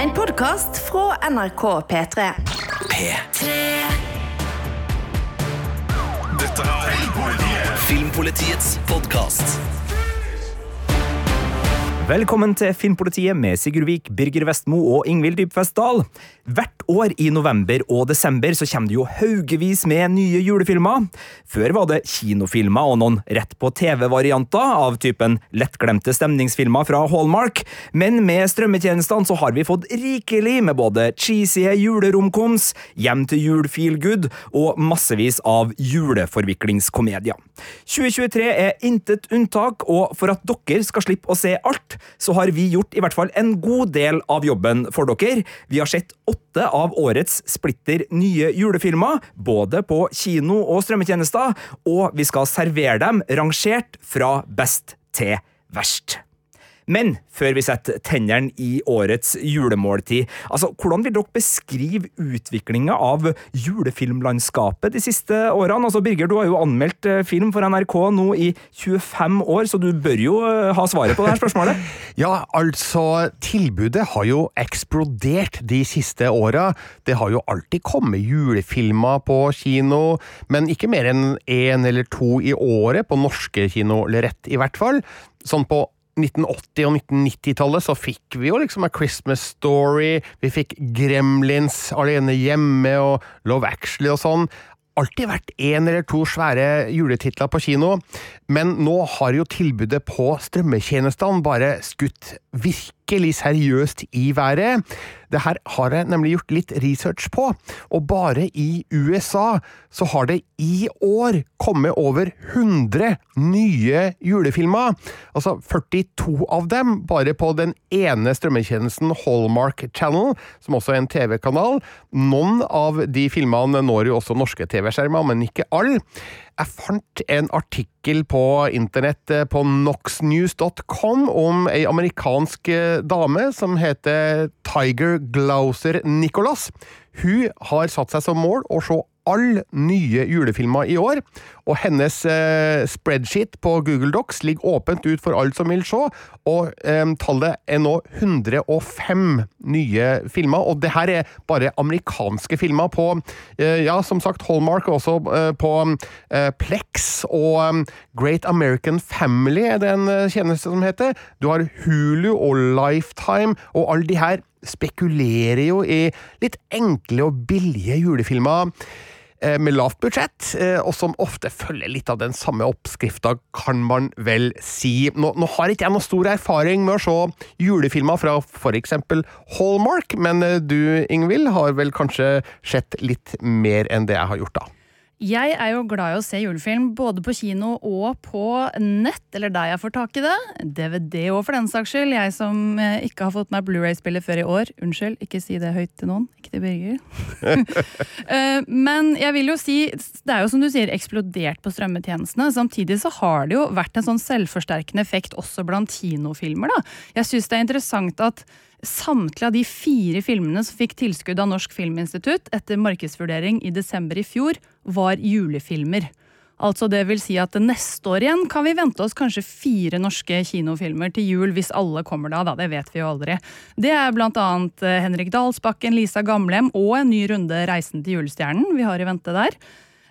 En podkast fra NRK P3. P3. Dette er Filmpolitiets podkast. Velkommen til Filmpolitiet med Sigurd Vik, Birger Vestmo og Ingvild Dybfest Dahl. Hvert år i november og desember så kommer det jo haugevis med nye julefilmer. Før var det kinofilmer og noen rett på TV-varianter av typen lettglemte stemningsfilmer fra Hallmark, men med strømmetjenestene så har vi fått rikelig med både cheesy juleromkoms, hjem til jul feel good og massevis av juleforviklingskomedier. 2023 er intet unntak, og for at dere skal slippe å se alt, så har vi gjort i hvert fall en god del av jobben for dere. Vi har sett åtte av årets splitter nye julefilmer, både på kino og strømmetjenester, og vi skal servere dem rangert fra best til verst. Men før vi setter tennene i årets julemåltid, altså, hvordan vil dere beskrive utviklinga av julefilmlandskapet de siste årene? Altså, Birger, du har jo anmeldt eh, film for NRK nå i 25 år, så du bør jo eh, ha svaret på det her spørsmålet? Ja, altså, tilbudet har jo eksplodert de siste åra. Det har jo alltid kommet julefilmer på kino, men ikke mer enn én eller to i året på norske kinolerret, i hvert fall. Sånn på 1980- og 1990-tallet så fikk vi jo liksom A Christmas Story, vi fikk Gremlins, Alene hjemme og Love Actually og sånn. Alltid vært én eller to svære juletitler på kino, men nå har jo tilbudet på strømmetjenestene bare skutt virkelig seriøst i været. Det her har jeg nemlig gjort litt research på, og bare i USA så har det i år kommet over 100 nye julefilmer. Altså 42 av dem bare på den ene strømmetjenesten Hallmark Channel, som også er en TV-kanal. Noen av de filmene når jo også norske TV-skjermer, men ikke alle. Jeg fant en artikkel på internett eh, på noxnews.com om ei amerikansk eh, dame som heter Tiger Glauser Nicholas. Hun har satt seg som mål å se alle nye julefilmer i år, og hennes eh, spreadsheet på Google Docs ligger åpent ut for alle som vil se, og eh, tallet er nå 105 nye filmer, og det her er bare amerikanske filmer på, eh, ja, som sagt, Hallmark, også eh, på eh, Plex og eh, Great American Family er det en tjeneste som heter. Du har Hulu og Lifetime, og alle de her spekulerer jo i litt enkle og billige julefilmer med lavt budsjett, og som ofte følger litt av den samme oppskrifta, kan man vel si. Nå, nå har ikke jeg noe stor erfaring med å se julefilmer fra f.eks. Hallmark, men du, Ingvild, har vel kanskje sett litt mer enn det jeg har gjort, da? Jeg er jo glad i å se julefilm både på kino og på nett, eller der jeg får tak i det. DVD òg, for den saks skyld. Jeg som eh, ikke har fått meg Blu-ray-spillet før i år. Unnskyld, ikke si det høyt til noen. Ikke til Birger. Eh, men jeg vil jo si, det er jo som du sier, eksplodert på strømmetjenestene. Samtidig så har det jo vært en sånn selvforsterkende effekt også blant kinofilmer, da. Jeg syns det er interessant at Samtlige av de fire filmene som fikk tilskudd av Norsk Filminstitutt etter markedsvurdering i desember i fjor, var julefilmer. Altså det vil si at neste år igjen kan vi vente oss kanskje fire norske kinofilmer til jul, hvis alle kommer da, da. Det vet vi jo aldri. Det er blant annet eh, Henrik Dalsbakken, Lisa Gamlem og en ny runde Reisen til julestjernen vi har i vente der.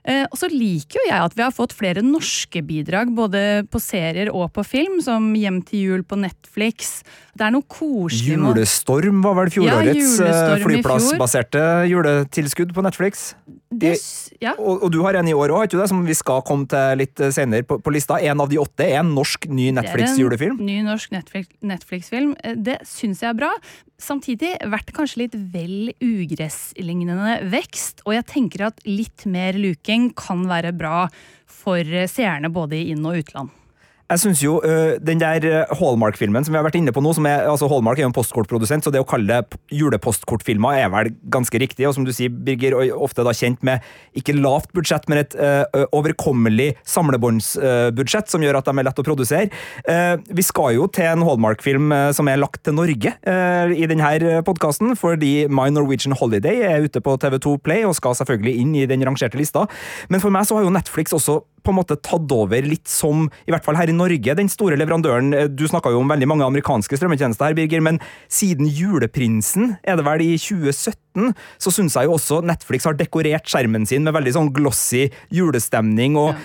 Eh, og så liker jo jeg at vi har fått flere norske bidrag, både på serier og på film, som Hjem til jul på Netflix. Det er noe koselig Julestorm var vel fjorårets ja, flyplassbaserte juletilskudd på Netflix? Det, ja. og, og, du har en i år òg, som vi skal komme til litt senere på, på, lista. En av de åtte er en norsk ny Netflix-julefilm. Ny norsk Netflix-film. Netflix det syns jeg er bra. Samtidig vært kanskje litt vel ugresslignende vekst, og jeg tenker at litt mer luking kan være bra for seerne både i inn- og utland. Jeg synes jo uh, den der Hallmark-filmen som vi har vært inne på nå, som er, altså Hallmark er jo en postkortprodusent, så det å kalle det julepostkortfilmer er vel ganske riktig. Og som du sier, Birger, ofte da kjent med ikke lavt budsjett, men et uh, overkommelig samlebåndsbudsjett, uh, som gjør at de er lett å produsere. vi skal jo til en Hallmark-film som er lagt til Norge i denne podkasten, fordi My Norwegian Holiday er ute på TV2 Play og skal selvfølgelig inn i den rangerte lista. Men for meg så har jo Netflix også på en måte tatt over litt som, i hvert fall her i Norge, den store leverandøren. Eh, Du snakka jo om veldig mange amerikanske strømmetjenester her, Birger, men siden Juleprinsen, er det vel i 2017, så syns jeg jo også Netflix har dekorert skjermen sin med veldig sånn glossy julestemning, og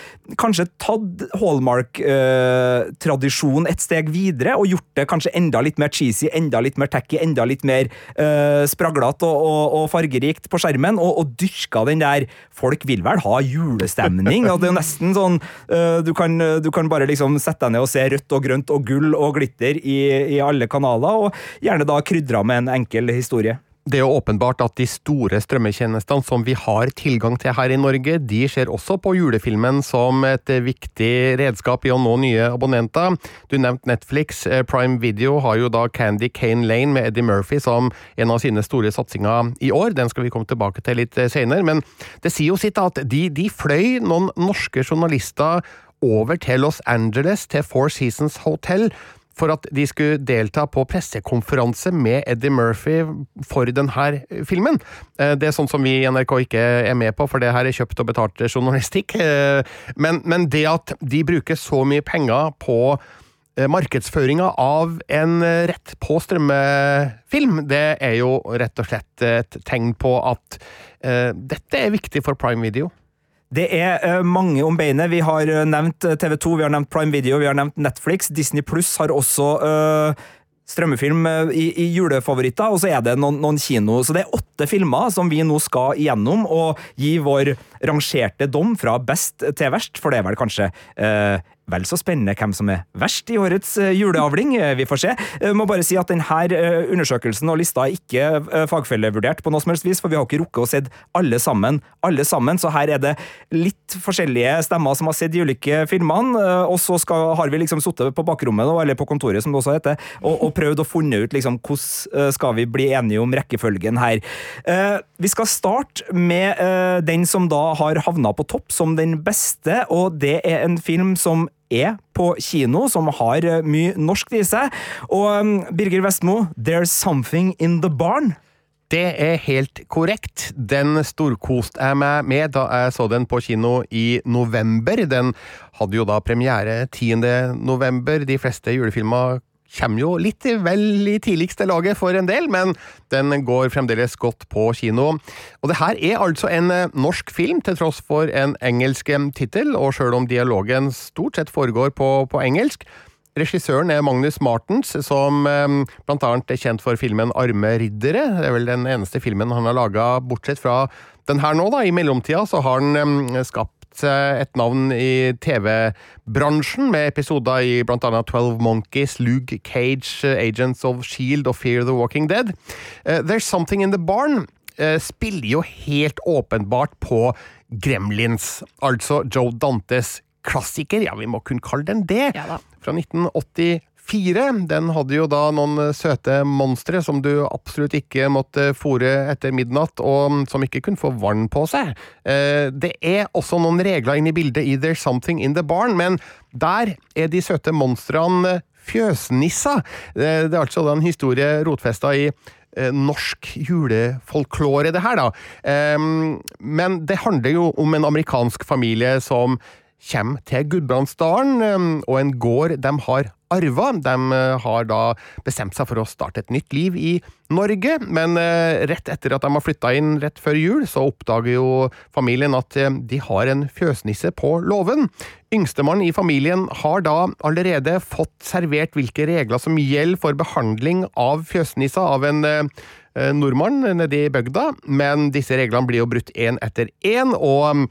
kanskje tatt Hallmark-tradisjon et steg videre, og gjort det kanskje enda litt mer cheesy, enda litt mer tacky, enda litt mer uh, spraglete og, og, og fargerikt på skjermen, og, og dyrka den der Folk vil vel ha julestemning? og det er jo nesten sånn uh, du, kan, du kan bare liksom sette deg ned og se rødt og grønt og gull og glitter i, i alle kanaler, og gjerne da krydra med en enkel historie. Det er jo åpenbart at de store strømmetjenestene som vi har tilgang til her i Norge, de ser også på julefilmen som et viktig redskap i å nå nye abonnenter. Du nevnte Netflix. Eh, Prime Video har jo da Candy Cane Lane med Eddie Murphy som en av sine store satsinger i år. Den skal vi komme tilbake til litt senere. Men det sier jo sitt at de, de fløy noen norske journalister over til Los Angeles, til Four Seasons Hotel for at de skulle delta på pressekonferanse med Eddie Murphy for denne filmen. Eh, det er sånn som vi i NRK ikke er med på, for det her er kjøpt og betalt journalistikk. Eh, men, men det at de bruker så mye penger på eh, markedsføringa av en rett på strømmefilm, det er jo rett og slett et tegn på at dette er viktig for Prime Video. Det er uh, mange om beinet. Vi har uh, nevnt TV 2, vi har nevnt Prime Video, vi har nevnt Netflix. Disney Pluss har også øh, strømmefilm i, i, julefavoritter, og så er det noen, noen, kino. Så det er åtte filmer som vi nå skal igjennom og gi vår rangerte dom fra best til verst, for det er vel kanskje vel så spennende hvem som er verst i årets juleavling. Vi får se. Jeg må bare si at denne undersøkelsen og lista er ikke fagfellevurdert på noe som helst vis, for vi har ikke rukket å se alle sammen, alle sammen, så her er det litt forskjellige stemmer som har sett de ulike filmene, og så skal, har vi liksom sittet på bakrommet, eller på kontoret, som det også heter, og, og prøvd å funne ut liksom hvordan skal vi bli enige om rekkefølgen her. Vi skal starte med den som da har havna på topp som den beste, og det er en film som er på kino, som har mye norsk i seg. Og Birger Vestmo, There's Something In The Barn. Det er helt korrekt. Den storkoste jeg meg med da jeg så den på kino i november. Den hadde jo da premiere 10. november. De fleste julefilmer kommer jo litt vel i tidligste laget for en del, men den går fremdeles godt på kino. Og det her er altså en norsk film, til tross for en engelsk tittel, og sjøl om dialogen stort sett foregår på, på engelsk. Regissøren er Magnus Martens, som eh, blant annet er kjent for filmen Arme riddere. Det er vel den eneste filmen han har laga, bortsett fra den her nå, da. I mellomtida så har han eh, blitt eh, et navn i TV-bransjen, med episoder i bl.a. Twelve Monkeys, Luke Cage, eh, Agents of Shield og Fear the Walking Dead. Eh, There's Something in the Barn spiller jo helt åpenbart på Gremlins, altså Joe Dantes klassiker, ja, vi må kunne kalle den det, ja, fra 1980 fire. Den hadde jo da noen søte monstre som du absolutt ikke måtte fòre etter midnatt, og som ikke kunne få vann på seg. Eh, det er også noen regler inne i bildet i There's Something In The Barn, men der er de søte monstrene fjøsnissa. Eh, det er altså en historie rotfesta i eh, norsk julefolklore, det her, da. Men det handler jo om en amerikansk familie som kommer til Gudbrandsdalen, ehm, og en gård de har arva. De eh, har da bestemt seg for å starte et nytt liv i Norge, men eh, rett etter at de har flytta inn rett før jul, så oppdager jo familien at eh, de har en fjøsnisse på låven. Yngstemann i familien har da allerede fått servert hvilke regler som gjelder for behandling av fjøsnissa av en nordmann nede i bygda, men disse reglene blir jo brutt én etter én, og mm,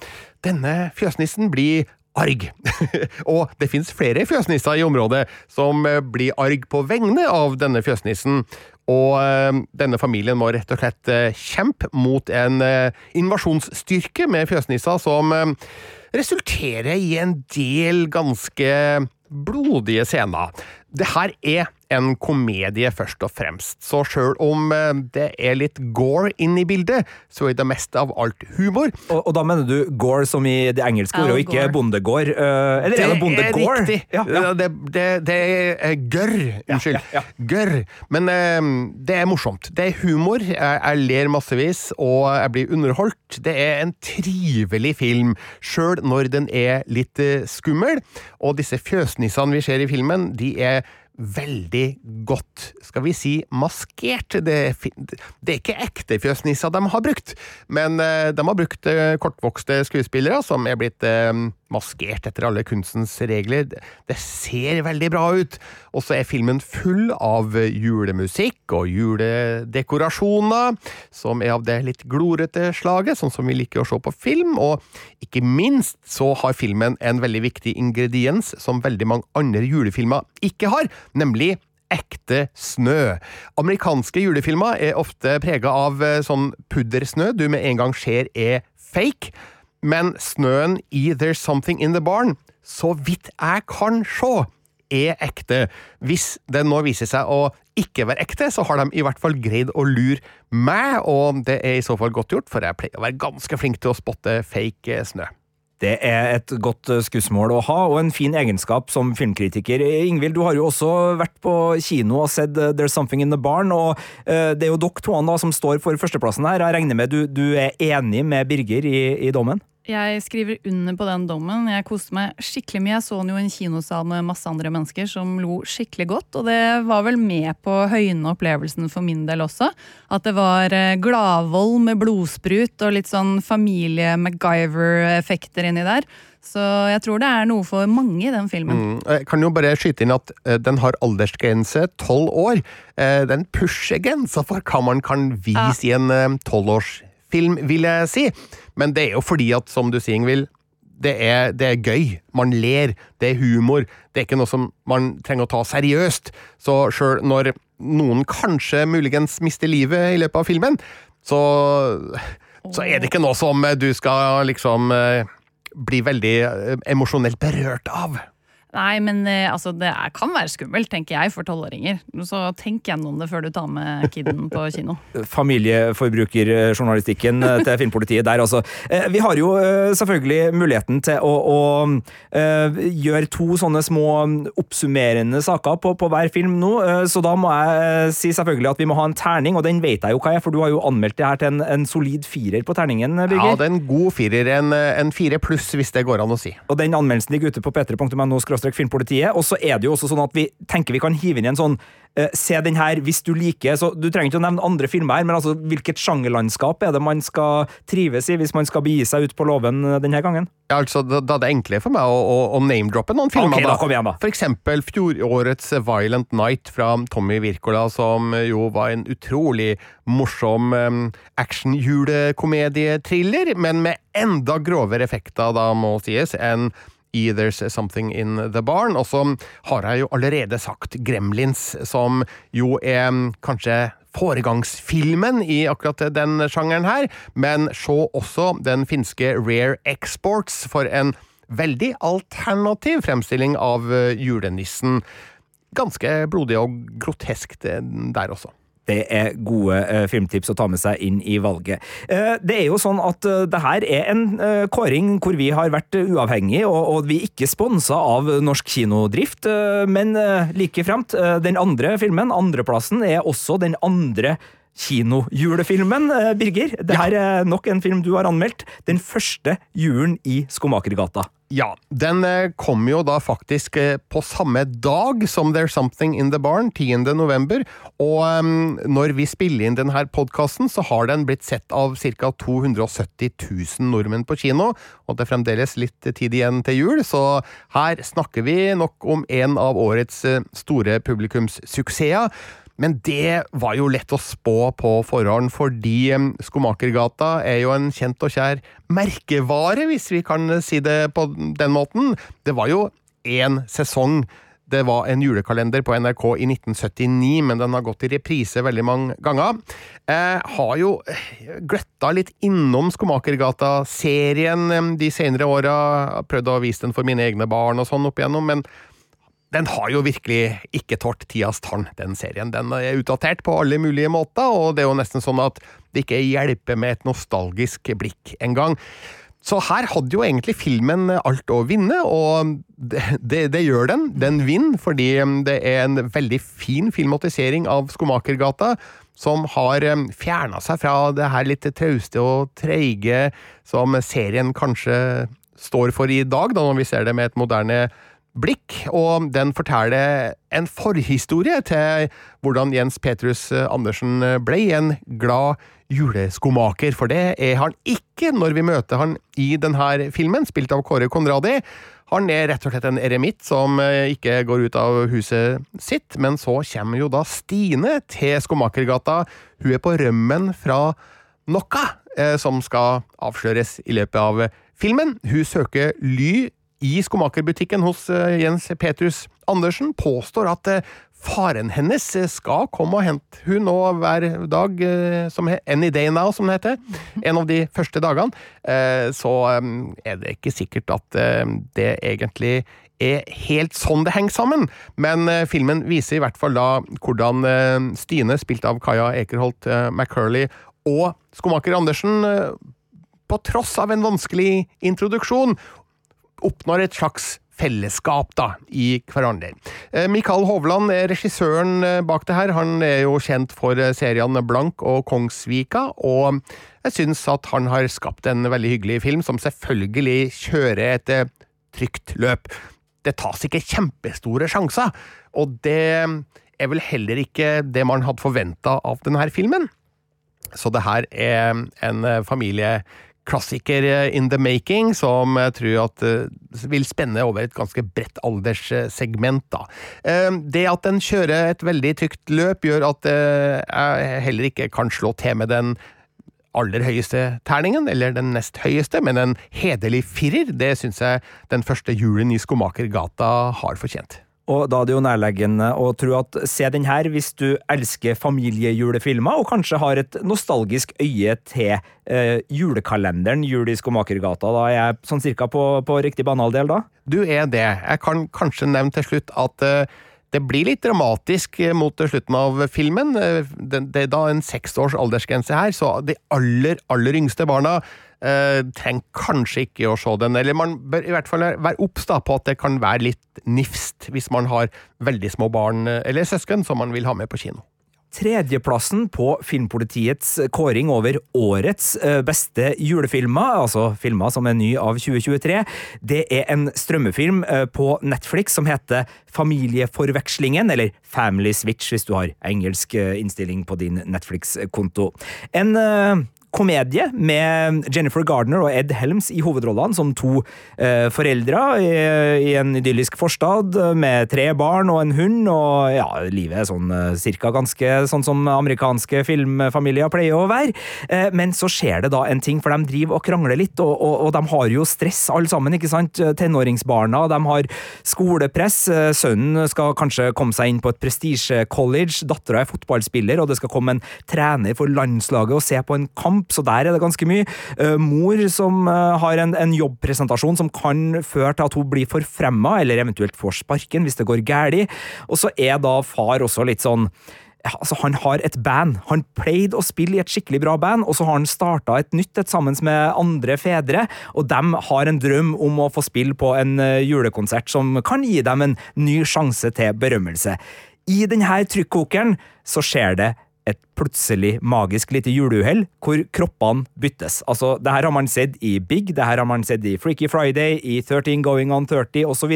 denne fjøsnissen blir arg. og det fins flere fjøsnisser i området som eh, blir arg på vegne av denne fjøsnissen. Og eh, denne familien må rett og slett eh, kjempe mot en invasjonsstyrke med fjøsnisser som resulterer i en del ganske blodige scener. Det her er en komedie først og fremst. Så sjøl om eh, det er litt gore inn i bildet, så er det mest av alt humor. Og, og da mener du Gore som i det engelske ordet, og ikke bondegård? eh, eller er det bondegård? riktig. Ja, ja. Det, det, det er gørr. Unnskyld. ja, ja. Gørr. Men eh, det er morsomt. Det er humor. Jeg, jeg ler massevis, og jeg blir underholdt. Det er en trivelig film, sjøl når den er litt skummel. Og disse fjøsnissene vi ser i filmen, de er veldig godt, skal vi si, maskert. Det, det er ikke ekte fjøsnisser de har brukt, men eh, de har brukt eh, kortvokste skuespillere som er blitt eh, maskert etter alle kunstens regler. Det, ser veldig bra ut. Og så er filmen full av julemusikk og juledekorasjoner, som er av det litt glorete slaget, sånn som vi liker å se på film. Og ikke minst så har filmen en veldig viktig ingrediens som veldig mange andre julefilmer ikke har, nemlig ekte snø. Amerikanske julefilmer er ofte prega av eh, sånn puddersnø du med en gang ser er fake, men snøen i There's Something In The Barn, så vidt jeg kan se, er ekte. Hvis den nå viser seg å ikke være ekte, så har de i hvert fall greid å lure meg, og det er i så fall godt gjort, for jeg pleier å være ganske flink til å spotte fake eh, snø. Det er et godt eh, skussmål å ha, og en fin egenskap som filmkritiker. Ingvild, du har jo også vært på kino og sett eh, There's Something In The Barn, og eh, det er jo dere to som står for førsteplassen her. Jeg regner med du, du er enig med Birger i, i dommen? Jeg skriver under på den dommen. Jeg koste meg skikkelig mye. Jeg så den jo i en kinosal med masse andre mennesker som lo skikkelig godt. Og det var vel med på å høyne opplevelsen for min del også. At det var eh, gladvold med blodsprut og litt sånn familie-MacGyver-effekter inni der. Så jeg tror det er noe for mange i den filmen. Mm, Jeg kan jo bare skyte inn at eh, den har aldersgrense tolv år. Eh, Den pusher grensa for hva man kan vise i en tolvårsfilm, vil jeg si. Men det er jo fordi at, som du sier, Ingvild, det er, det er gøy. Man ler. Det er humor. Det er ikke noe som man trenger å ta seriøst. Så sjøl når noen kanskje muligens mister livet i løpet av filmen, så, så er det ikke noe som du skal liksom eh, bli veldig eh, emosjonelt berørt av. Nei, men eh, altså, det er, kan være skummelt, tenker jeg, for tolvåringer. Så tenk gjennom det før du tar med kiden på kino. Familieforbrukerjournalistikken eh, til filmpolitiet der, altså. Eh, Vi har jo eh, selvfølgelig muligheten til å, å eh, gjøre to sånne små oppsummerende saker på, på hver film nå, eh, så da må jeg eh, si selvfølgelig at vi må ha en terning, og den vet jeg jo hva er, for du har jo anmeldt det her til en, en solid firer på terningen, Birger. Ja, det er en god firer. En, en fire pluss, hvis det går an å si. Og den anmeldelsen ligger ute på p3.no filmpolitiet. Og så er det jo også sånn at vi tenker vi kan hive inn i en sånn uh, Se den her hvis du liker så Du trenger ikke å nevne andre filmer her, men altså hvilket sjangerlandskap er det man skal trives i hvis man skal begi seg ut på låven eh, denne gangen? Ja, altså, da, da er det enklere for meg å, å, å name-droppe noen filmer. Ok, da, kom igjen da. For eksempel fjorårets Violent Night fra Tommy Wirkola, som jo var en utrolig morsom um, action-julekomedietriller, men med enda grovere effekter, da må sies, enn i There's Something In The Barn. Og så har jeg jo allerede sagt Gremlins, som jo er um, kanskje foregangsfilmen i akkurat den sjangeren her, men se også den finske Rare Exports for en veldig alternativ fremstilling av eh, julenissen. Ganske blodig og groteskt eh, der også. Det er gode eh, filmtips å ta med seg inn i valget. Eh, det er jo sånn at eh, det her er en eh, kåring hvor vi har vært uavhengige, og, og vi er ikke sponsa av Norsk Kinodrift, eh, men eh, like fremt. eh, den andre filmen, andreplassen, er også den andre kinojulefilmen, Birger. Det her er nok en film du har anmeldt. Den første julen i Skomakergata. Ja, den eh, kom jo da faktisk eh, på samme dag som There's Something In The Barn, 10. november, og når vi spiller inn denne podkasten, så har den blitt sett av ca. 270 000 nordmenn på kino, og det er fremdeles litt tid igjen til jul, så her snakker vi nok om en av årets eh, store publikumssuksesser. Men det var jo lett å spå på forhånd, fordi Skomakergata er jo en kjent og kjær merkevare, hvis vi kan si det på den måten. Det var jo én sesong. Det var en julekalender på NRK i 1979, men den har gått i reprise veldig mange ganger. Jeg har jo eh, gløtta litt innom Skomakergata-serien de senere åra. Prøvd å vise den for mine egne barn og sånn opp igjennom, men den har jo virkelig ikke tålt tidas tann, den serien. Den er utdatert på alle mulige måter, og det er jo nesten sånn at det ikke hjelper med et nostalgisk blikk engang. Så her hadde jo egentlig filmen alt å vinne, og det, det, det gjør den. Den vinner fordi det er en veldig fin filmatisering av Skomakergata, som har fjerna seg fra det her litt trauste og treige som serien kanskje står for i dag, da når vi ser det med et moderne blikk, og den forteller en forhistorie til hvordan Jens Petrus Andersen ble en glad juleskomaker, for det er han ikke når vi møter han i denne filmen, spilt av Kåre Konradi. Han er rett og slett en eremitt som ikke går ut av huset sitt, men så kommer jo da Stine til Skomakergata. Hun er på rømmen fra noe eh, som skal avsløres i løpet av filmen. Hun søker ly i skomakerbutikken hos eh, Jens Petrus Andersen, påstår at eh, faren hennes skal komme og hente hun nå hver dag, eh, som Any Day Now, som det heter, en av de første dagene, eh, så eh, er det ikke sikkert at eh, det egentlig er helt sånn det henger sammen, men eh, filmen viser i hvert fall da hvordan eh, Stine, spilt av Kaja Ekerholt eh, McCurley, og skomaker Andersen, eh, på tross av en vanskelig introduksjon, oppnår et slags fellesskap da, i hverandre. Eh, Mikael Hovland regissøren eh, bak det her. Han er jo kjent for eh, seriene Blank og Kongsvika, og jeg syns at han har skapt en veldig hyggelig film, som selvfølgelig kjører et trygt løp. Det tas ikke kjempestore sjanser, og det er vel heller ikke det man hadde forventa av denne filmen. Så det her er en eh, familieklassiker eh, in the making, som jeg tror at eh, vil spenne over et ganske bredt alderssegment. Eh, Det at den kjører et veldig trygt løp, gjør at jeg heller ikke kan slå til med den aller høyeste terningen, eller den nest høyeste, men en hederlig firer, det syns jeg den første julen i Skomakergata har fortjent. Og da er det jo nærleggende å tro at se den her hvis du elsker familiejulefilmer, og kanskje har et nostalgisk øye til eh, julekalenderen Jul i Skomakergata. Da er jeg sånn cirka på, på riktig banehalvdel da? Du er det. Jeg kan kanskje nevne til slutt at eh, det blir litt dramatisk eh, mot slutten av filmen. Eh, Det, det er da en seks års aldersgrense her, så de aller, aller yngste barna eh, trenger kanskje ikke å se den. Eller man bør i hvert fall være obs på at det kan være litt nifst hvis man har veldig små barn eh, eller søsken som man vil ha med på kino. Tredjeplassen på Filmpolitiets kåring over årets eh, beste julefilmer, altså filmer som er ny av 2023, det er en strømmefilm eh, på Netflix som heter Familieforvekslingen, eller Family Switch hvis du har engelsk innstilling på din Netflix-konto. En komedie med Jennifer Gardner og Ed Helms i hovedrollene som to eh, foreldre i, en idyllisk forstad med tre barn og en hund, og ja, livet er sånn eh, cirka ganske sånn som amerikanske filmfamilier pleier å være. Eh, men så skjer det da en ting, for de driver og krangler litt, og, og, og de har jo stress alle sammen, ikke sant? Tenåringsbarna, de har skolepress, sønnen skal kanskje komme seg inn på et prestisje-college, dattera er fotballspiller, og det skal komme en trener for landslaget og se på en kamp, så der er det ganske mye. Eh, mor som eh, har en, en jobbpresentasjon som kan føre til at hun blir forfremma, eller eventuelt får sparken hvis det går galt. Og så er da far også litt sånn ja, altså Han har et band. Han pleide å spille i et skikkelig bra band, og så har han starta et nytt et sammen med andre fedre, og de har en drøm om å få spille på en eh, julekonsert som kan gi dem en ny sjanse til berømmelse. I denne trykkokeren så skjer det et plutselig magisk lite juleuhell hvor kroppene byttes. Altså, det her har man sett i Big, det her har man sett i Freaky Friday, i 13 Going on 30 osv.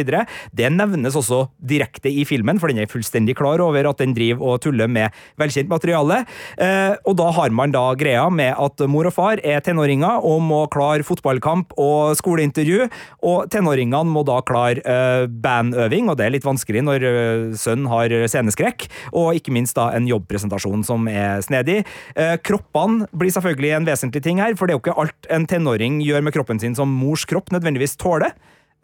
Det nevnes også direkte i filmen, for den er fullstendig klar over at den driver og tuller med velkjent materiale. Eh, og da har man da greia med at mor og far er tenåringer og må klare fotballkamp og skoleintervju, og tenåringene må da klare eh, bandøving, og det er litt vanskelig når eh, sønnen har sceneskrekk, og ikke minst da en jobbpresentasjon som er snedig. Eh, kroppene blir selvfølgelig en vesentlig ting her, for det er jo ikke alt en tenåring gjør med kroppen sin som mors kropp nødvendigvis tåler.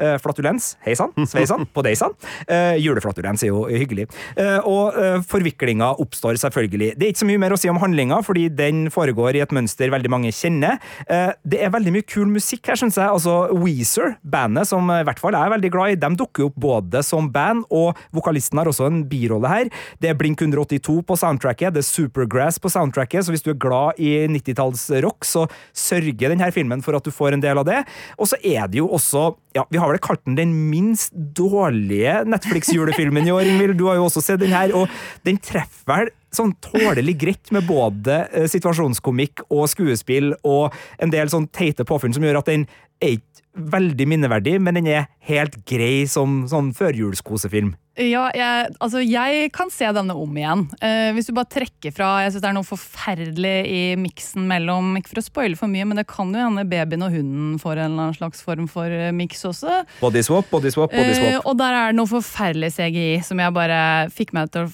Eh, flatulens, hei sann, sveisann, på deg sann. Uh, juleflatulens er jo hyggelig. Uh, og forviklinga oppstår selvfølgelig. Det er ikke så mye mer å si om handlinga, fordi den foregår i et mønster veldig mange kjenner. Det er veldig mye kul musikk her, syns jeg. Altså Weezer, bandet som i hvert fall jeg er veldig glad i, de dukker opp både som band, og vokalisten har også en birolle her. Det er Blink 182 på soundtracket, det er Supergrass på soundtracket, så hvis du er glad i 90-tallsrock, så sørger denne filmen for at du får en del av det. Og så er det jo også ja, Vi har vel kalt den den minst dårlige Netflix-julefilmen i år, Ingvild. Du har jo også sett den her, og den treffer vel sånn tålelig greit med både eh, situasjonskomikk og skuespill og en del sånn teite påfunn som gjør at den er ikke veldig minneverdig, men den er helt grei som sånn førjulskosefilm. Ja, jeg, altså jeg kan se denne om igjen. Uh, hvis du bare trekker fra Jeg synes det er noe forferdelig i miksen mellom Ikke for å spoile for mye, men det kan jo hende babyen og hunden får en slags form for eh, miks også. Body swap, body swap, body swap. swap. og der er det noe forferdelig CGI som jeg bare fikk meg til å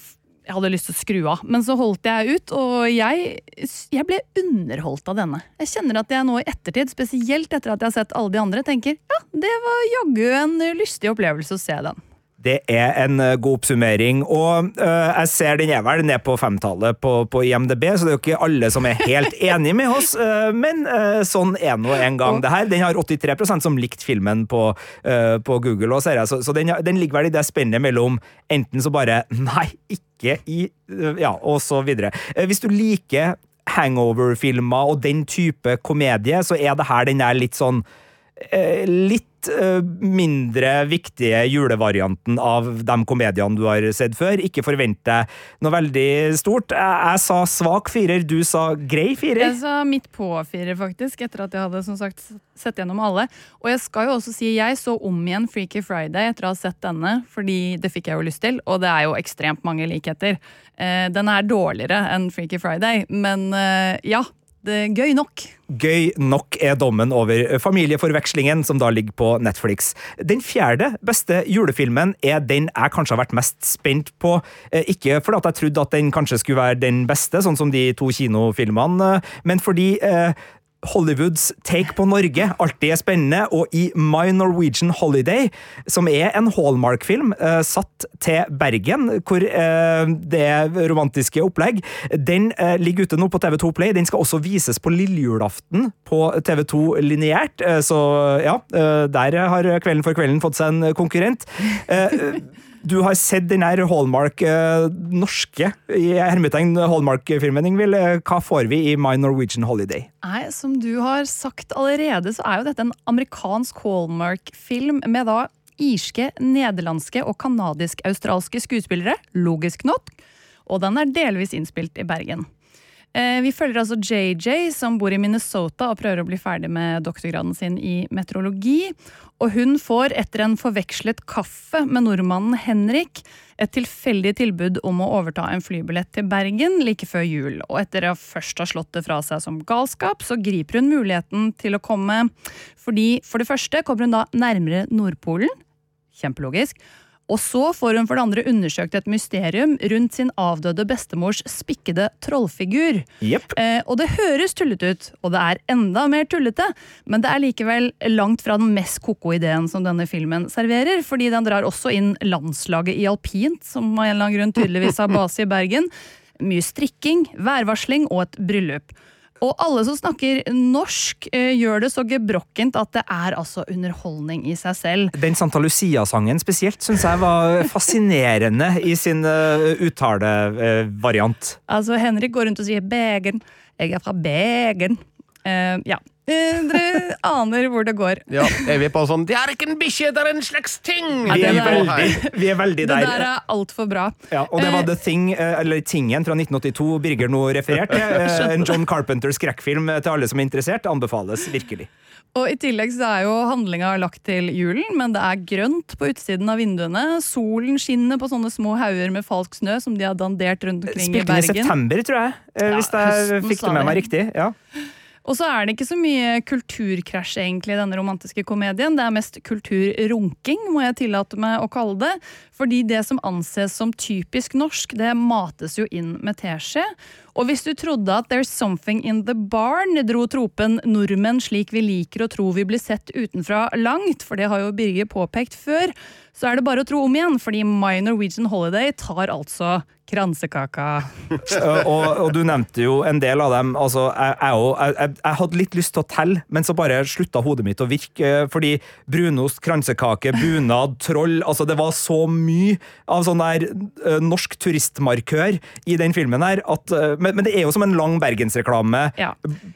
jeg hadde lyst til å skru av. Men så holdt jeg ut, og jeg, jeg ble underholdt av denne. Jeg kjenner at jeg nå i ettertid, spesielt etter at jeg har sett alle de andre, tenker ja, det var jaggu en lystig opplevelse å se den. Det er en eh, god oppsummering, og eh, jeg ser den er vel ned på femtallet på, på IMDb, så det er jo ikke alle som er helt enig med oss, eh, men eh, sånn er nå en gang det her. Den har 83% som likte filmen på, på Google, og ser jeg, så, så den, den ligger vel i det spennet mellom enten så bare nei, ikke i Ja, og så videre. Hvis du liker hangover-filmer og den type komedie, så er det her den er litt sånn eh, eh, mindre viktige julevarianten av de komediene du har sett før. Ikke forvent deg noe veldig stort. Jeg, jeg sa svak firer, du sa grei firer. Jeg sa midt på-firer, faktisk, etter at jeg hadde som sagt sett gjennom alle. Og jeg skal jo også si, jeg så om igjen Freaky Friday etter å ha sett denne, fordi det fikk jeg jo lyst til, og det er jo ekstremt mange likheter. Eh, den er dårligere enn Freaky Friday, men eh, ja, gøy nok. Gøy nok er dommen over familieforvekslingen, som da ligger på Netflix. Den fjerde beste julefilmen er den jeg kanskje har vært mest spent på. Eh, Ikke fordi at jeg trodde at den kanskje skulle være den beste, sånn som de to kinofilmene, eh, men fordi eh, Hollywoods take på Norge alltid er spennende, og i My Norwegian Holiday, som er en Hallmark-film eh, satt til Bergen, hvor eh, det romantiske opplegg, den eh, ligger ute nå på TV2 Play. Den skal også vises på lillejulaften på TV2 lineært, eh, så ja, eh, der har Kvelden for kvelden fått seg en konkurrent. Du har sett den her Hallmark eh, norske i hermetegn Hallmark-filmen, Ingvild. Eh, Hva får vi i My Norwegian Holiday? Nei, som du har sagt allerede, så er jo dette en amerikansk Hallmark-film med da irske, nederlandske og kanadisk-australske skuespillere, logisk nok, og den er delvis innspilt i Bergen. Eh, Vi følger altså JJ, som bor i Minnesota og prøver å bli ferdig med doktorgraden sin i meteorologi. Og hun får, etter en forvekslet kaffe med nordmannen Henrik, et tilfeldig tilbud om å overta en flybillett til Bergen like før jul. Og etter å først ha slått det fra seg som galskap, så griper hun muligheten til å komme. Fordi for det første kommer hun da nærmere Nordpolen. Kjempelogisk. Og så får hun for det andre undersøkt et mysterium rundt sin avdøde bestemors spikkede trollfigur. Yep. Eh, og det høres tullete ut, og det er enda mer tullete, men det er likevel langt fra den mest ko-ko ideen som denne filmen serverer, fordi den drar også inn landslaget i alpint, som av en eller annen grunn tydeligvis har base i Bergen. Mye strikking, værvarsling og et bryllup. Og alle som snakker norsk, eh, gjør det så gebrokkent at det er altså underholdning i seg selv. Den Santa Lucia-sangen spesielt syns jeg var fascinerende i sin uh, uttalevariant. Altså, Henrik går rundt og sier 'Begen'. Jeg er fra Begen. Eh, ja. Uh, dere aner hvor det går. Ja, er vi på sånn Det er ikke en bikkje, det er en slags ting! Vi det er veldig, vi er veldig Det der. der er altfor bra. Ja, og det var The Thing, eller Tingen fra 1982 Birger nå refererte. eh, En John Carpenter skrekkfilm til alle som er interessert. Anbefales virkelig. Og I tillegg så er jo handlinga lagt til julen, men det er grønt på utsiden av vinduene. Solen skinner på sånne små hauger med falsk snø som de har dandert rundt omkring i Spilte den i september, tror jeg. Ja, Hvis jeg fikk det med meg riktig. Ja. Og så er det ikke så mye kulturkrasj egentlig i denne romantiske komedien. Det er mest kulturrunking, må jeg tillate meg å kalle det. Fordi det som anses som typisk norsk, det mates jo inn med teskje. Og hvis du trodde at There's Something In The Barn dro tropen nordmenn slik vi liker å tro vi blir sett utenfra langt, for det har jo Birger påpekt før, så er det bare å tro om igjen, fordi My Norwegian Holiday tar altså kransekaka. Og, og du nevnte jo en del av dem. Altså, jeg, jeg, jeg, jeg, hadde litt lyst til å telle, men så bare slutta hodet mitt å virke. uh, Fordi brunost, kransekake, bunad, troll altså Det var så mye av sånn der uh, norsk turistmarkør i den filmen her. At, uh, men, men det er jo som en lang bergensreklame Ja.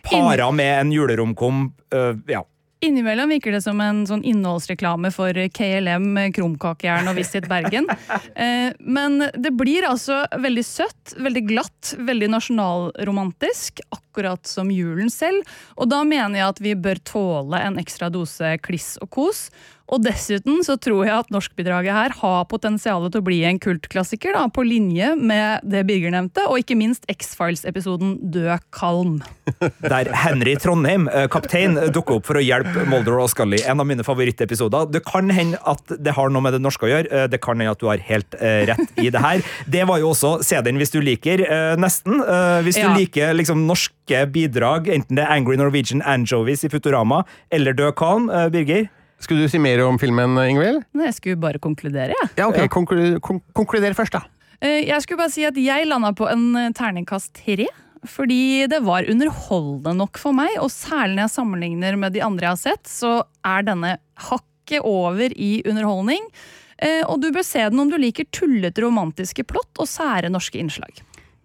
para med en juleromkom. uh, ja. Innimellom virker det som en sånn innholdsreklame for KLM, Krumkakejern og Visit Bergen. Eh, Men det blir altså veldig søtt, veldig glatt, veldig nasjonalromantisk. Akkurat som julen selv. Og da mener jeg at vi bør tåle en ekstra dose kliss og kos. Og dessuten så tror jeg at norskbidraget her har potensial til å bli en kultklassiker, da, på linje med det Birger nevnte, og ikke minst X-Files-episoden Død kalm. Der Henry Trondheim, eh, kaptein, dukker opp for å hjelpe Mulder og Scully. En av mine favorittepisoder. Det kan hende at det har noe med det norske å gjøre. eh, Det kan hende at du har helt eh, rett i det her. Det var jo også Se den hvis du liker, nesten. Hvis du Ja. liker liksom norske bidrag, enten det er Angry Norwegian Anjovies i Futurama eller Død kalm, Birger. Skulle du si mer om filmen, Ingvild? Nei, jeg skulle bare konkludere, jeg. Ja, ok, konklu kon konkluder først, da. Eh, Jeg skulle bare si at jeg landa på en eh, terningkast tre. Fordi det var underholdende nok for meg, og særlig når jeg sammenligner med de andre jeg har sett, så er denne hakket over i underholdning. Eh, Og du bør se den om du liker tullete romantiske plott og sære norske innslag.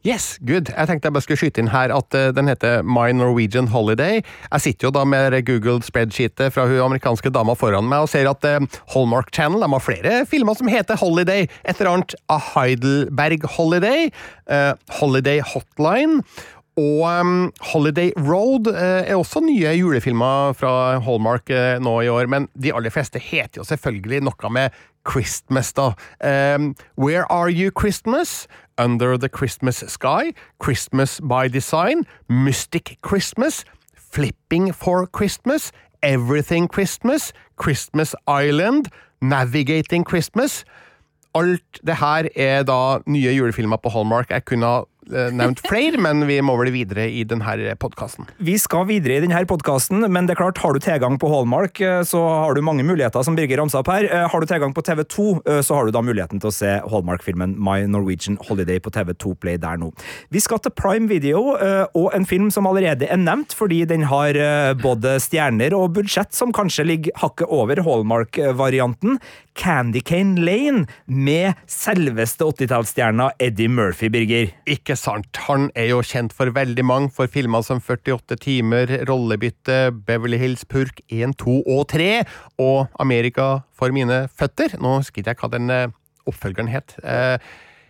Yes, good. Jeg tenkte jeg bare skulle skyte inn her at eh, den heter My Norwegian Holiday. Jeg sitter jo da med Google spreadsheetet fra hun amerikanske dama foran meg og ser at eh, Hallmark Channel har flere filmer som heter Holiday. Et eller annet A Heidelberg Holiday, eh, Holiday Hotline. Og um, Holiday Road eh, er også nye julefilmer fra Hallmark eh, nå i år, men de aller fleste heter jo selvfølgelig noe med Christmas, da. Um, Where Are You Christmas? Under the Christmas Sky, Christmas by Design, Mystic Christmas, Flipping for Christmas, Everything Christmas, Christmas Island, Navigating Christmas. Alt det her er da nye julefilmer på Hallmark. Jeg kunne ha nevnt flere, men vi må vel videre i denne podkasten. Vi skal videre i denne podkasten, men det er klart, har du tilgang på Hallmark, eh, så har du mange muligheter, som Birger ramsa opp her. Eh, Har du tilgang på TV2, eh, så har du da muligheten til å se Hallmark-filmen My Norwegian Holiday på TV2 Play der nå. Vi skal til Prime Video, eh, og en film som allerede er nevnt, fordi den har eh, både stjerner og budsjett som kanskje ligger hakket over Hallmark-varianten. Candy Cane Lane, med selveste 80-tallsstjerna Eddie Murphy, Birger. Ikke sant. Han er jo kjent for veldig mange, for filmer som 48 timer, Rollebytte, Beverly Hills Purk 1, 2 og 3, og Amerika for mine føtter. Nå husker ikke jeg hva den eh, oppfølgeren het. Eh,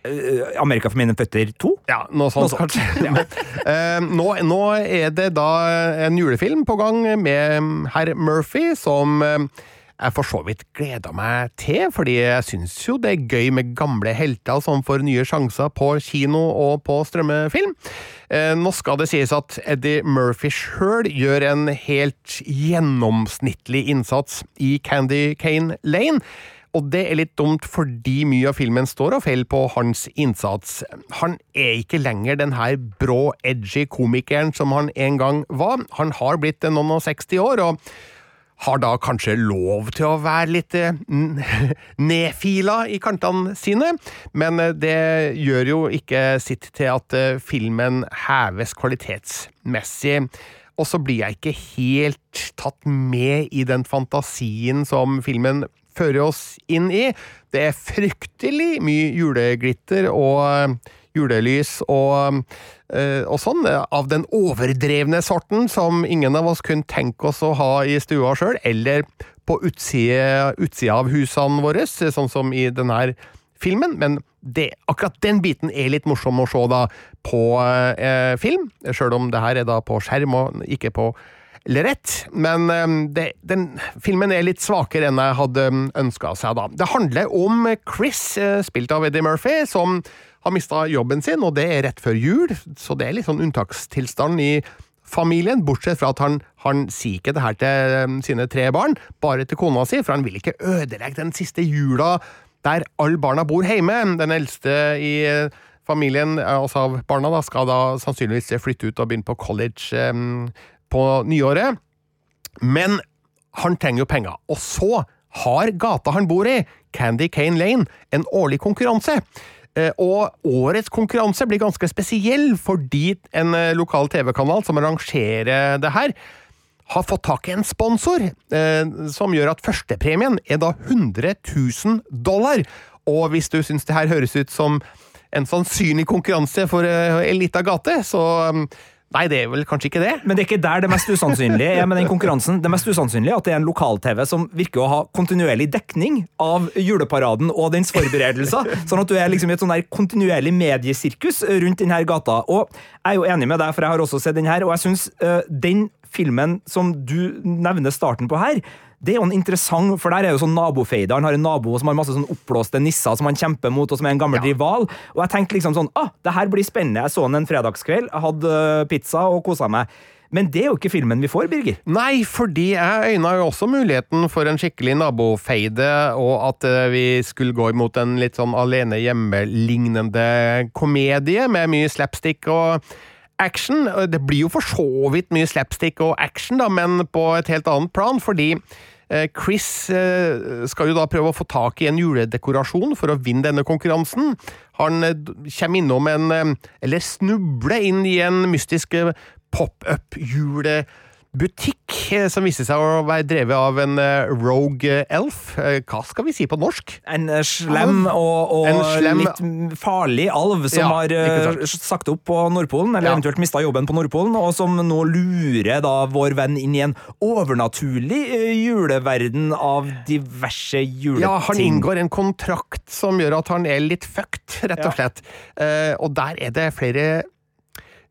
Eh, Amerika for mine føtter 2? Ja, noe sånt, Noe sånt. kanskje. Men, eh, nå, nå er det da en julefilm på gang med herr Murphy, som eh, jeg for så vidt gleder meg til, fordi jeg syns jo det er gøy med gamle helter som får nye sjanser på kino og på strømmefilm. Eh, nå skal det sies at Eddie Murphy sjøl gjør en helt gjennomsnittlig innsats i Candy Cane Lane. Og det er litt dumt fordi mye av filmen står og faller på hans innsats. Han er ikke lenger den her brå, edgy komikeren som han en gang var. Han har blitt noen og 60 år, og har da kanskje lov til å være litt eh, nedfila i kantene sine, men eh, det gjør jo ikke sitt til at eh, filmen heves kvalitetsmessig. Og så blir jeg ikke helt tatt med i den fantasien som filmen fører oss inn i. Det er fryktelig mye juleglitter og julelys og, eh, og sånn, eh, av den overdrevne sorten som ingen av oss kunne tenke oss å ha i stua sjøl, eller på utsida, utsida av husene våre, sånn som i denne filmen, men det, akkurat den biten er litt morsom å se da på eh, film, sjøl om det her er da på skjerm og ikke på lerret. Men eh, det, den filmen er litt svakere enn jeg hadde ønska seg, da. Det handler om Chris, eh, spilt av Eddie Murphy, som har mista jobben sin, og det er rett før jul, så det er litt sånn unntakstilstand i familien, bortsett fra at han, han sier ikke det her til eh, sine tre barn, bare til kona si, for han vil ikke ødelegge den siste jula der alle barna bor hjemme. Den eldste i eh, familien, eh, altså av barna, da, skal da sannsynligvis flytte ut og begynne på college um, på nyåret. Men han trenger jo penger. Og så har gata han bor i, Candy Cane Lane, en årlig konkurranse. Eh, Og årets konkurranse blir ganske spesiell fordi en eh, lokal TV-kanal som arrangerer det her, har fått tak i en sponsor, eh, som gjør at førstepremien er da 100 000 dollar. Og hvis du syns det her høres ut som en sannsynlig konkurranse for eh, ei lita gate, så mm, Nei, det er vel kanskje ikke det. Men det er ikke der det mest usannsynlige er med den konkurransen. Det mest usannsynlige er at det er en lokal-TV som virker å ha kontinuerlig dekning av juleparaden og dens forberedelser. Sånn at du er liksom i et sånn der kontinuerlig mediesirkus rundt denne gata. Og jeg er jo enig med deg, for jeg har også sett den her, og jeg syns uh, den filmen som du nevner starten på her, det er jo en interessant, for der er jo sånn nabofeide. Han har en nabo som har masse sånn oppblåste nisser som han kjemper mot, og som er en gammel rival. Og jeg tenkte liksom sånn ah, det her blir spennende. Jeg så den en fredagskveld, jeg hadde øh, pizza og kosa meg. Men det er jo ikke filmen vi får, Birger. Nei, fordi jeg øyna jo også muligheten for en skikkelig nabofeide, og at eh, vi skulle gå imot en litt sånn alene hjemme-lignende komedie med mye slapstick og action. Det blir jo for så vidt mye slapstick og action, da, men på et helt annet plan, fordi eh, Chris eh, skal jo da prøve å få tak i en juledekorasjon for å vinne denne konkurransen. Han eh, kommer innom en Eller snubler inn i en mystisk eh, pop-up-julebutikk eh, som viste seg å være drevet av en eh, rogue elf. Eh, Hva skal vi si på norsk? En slem og, og En slem- litt farlig alv som Ja, har sagt opp på Nordpolen, eller Ja. eventuelt mista jobben på Nordpolen, og som nå lurer da vår venn inn i en overnaturlig juleverden av diverse juleting. Ja, han inngår en kontrakt som gjør at han er litt fucked, rett og slett. Eh, og der er det flere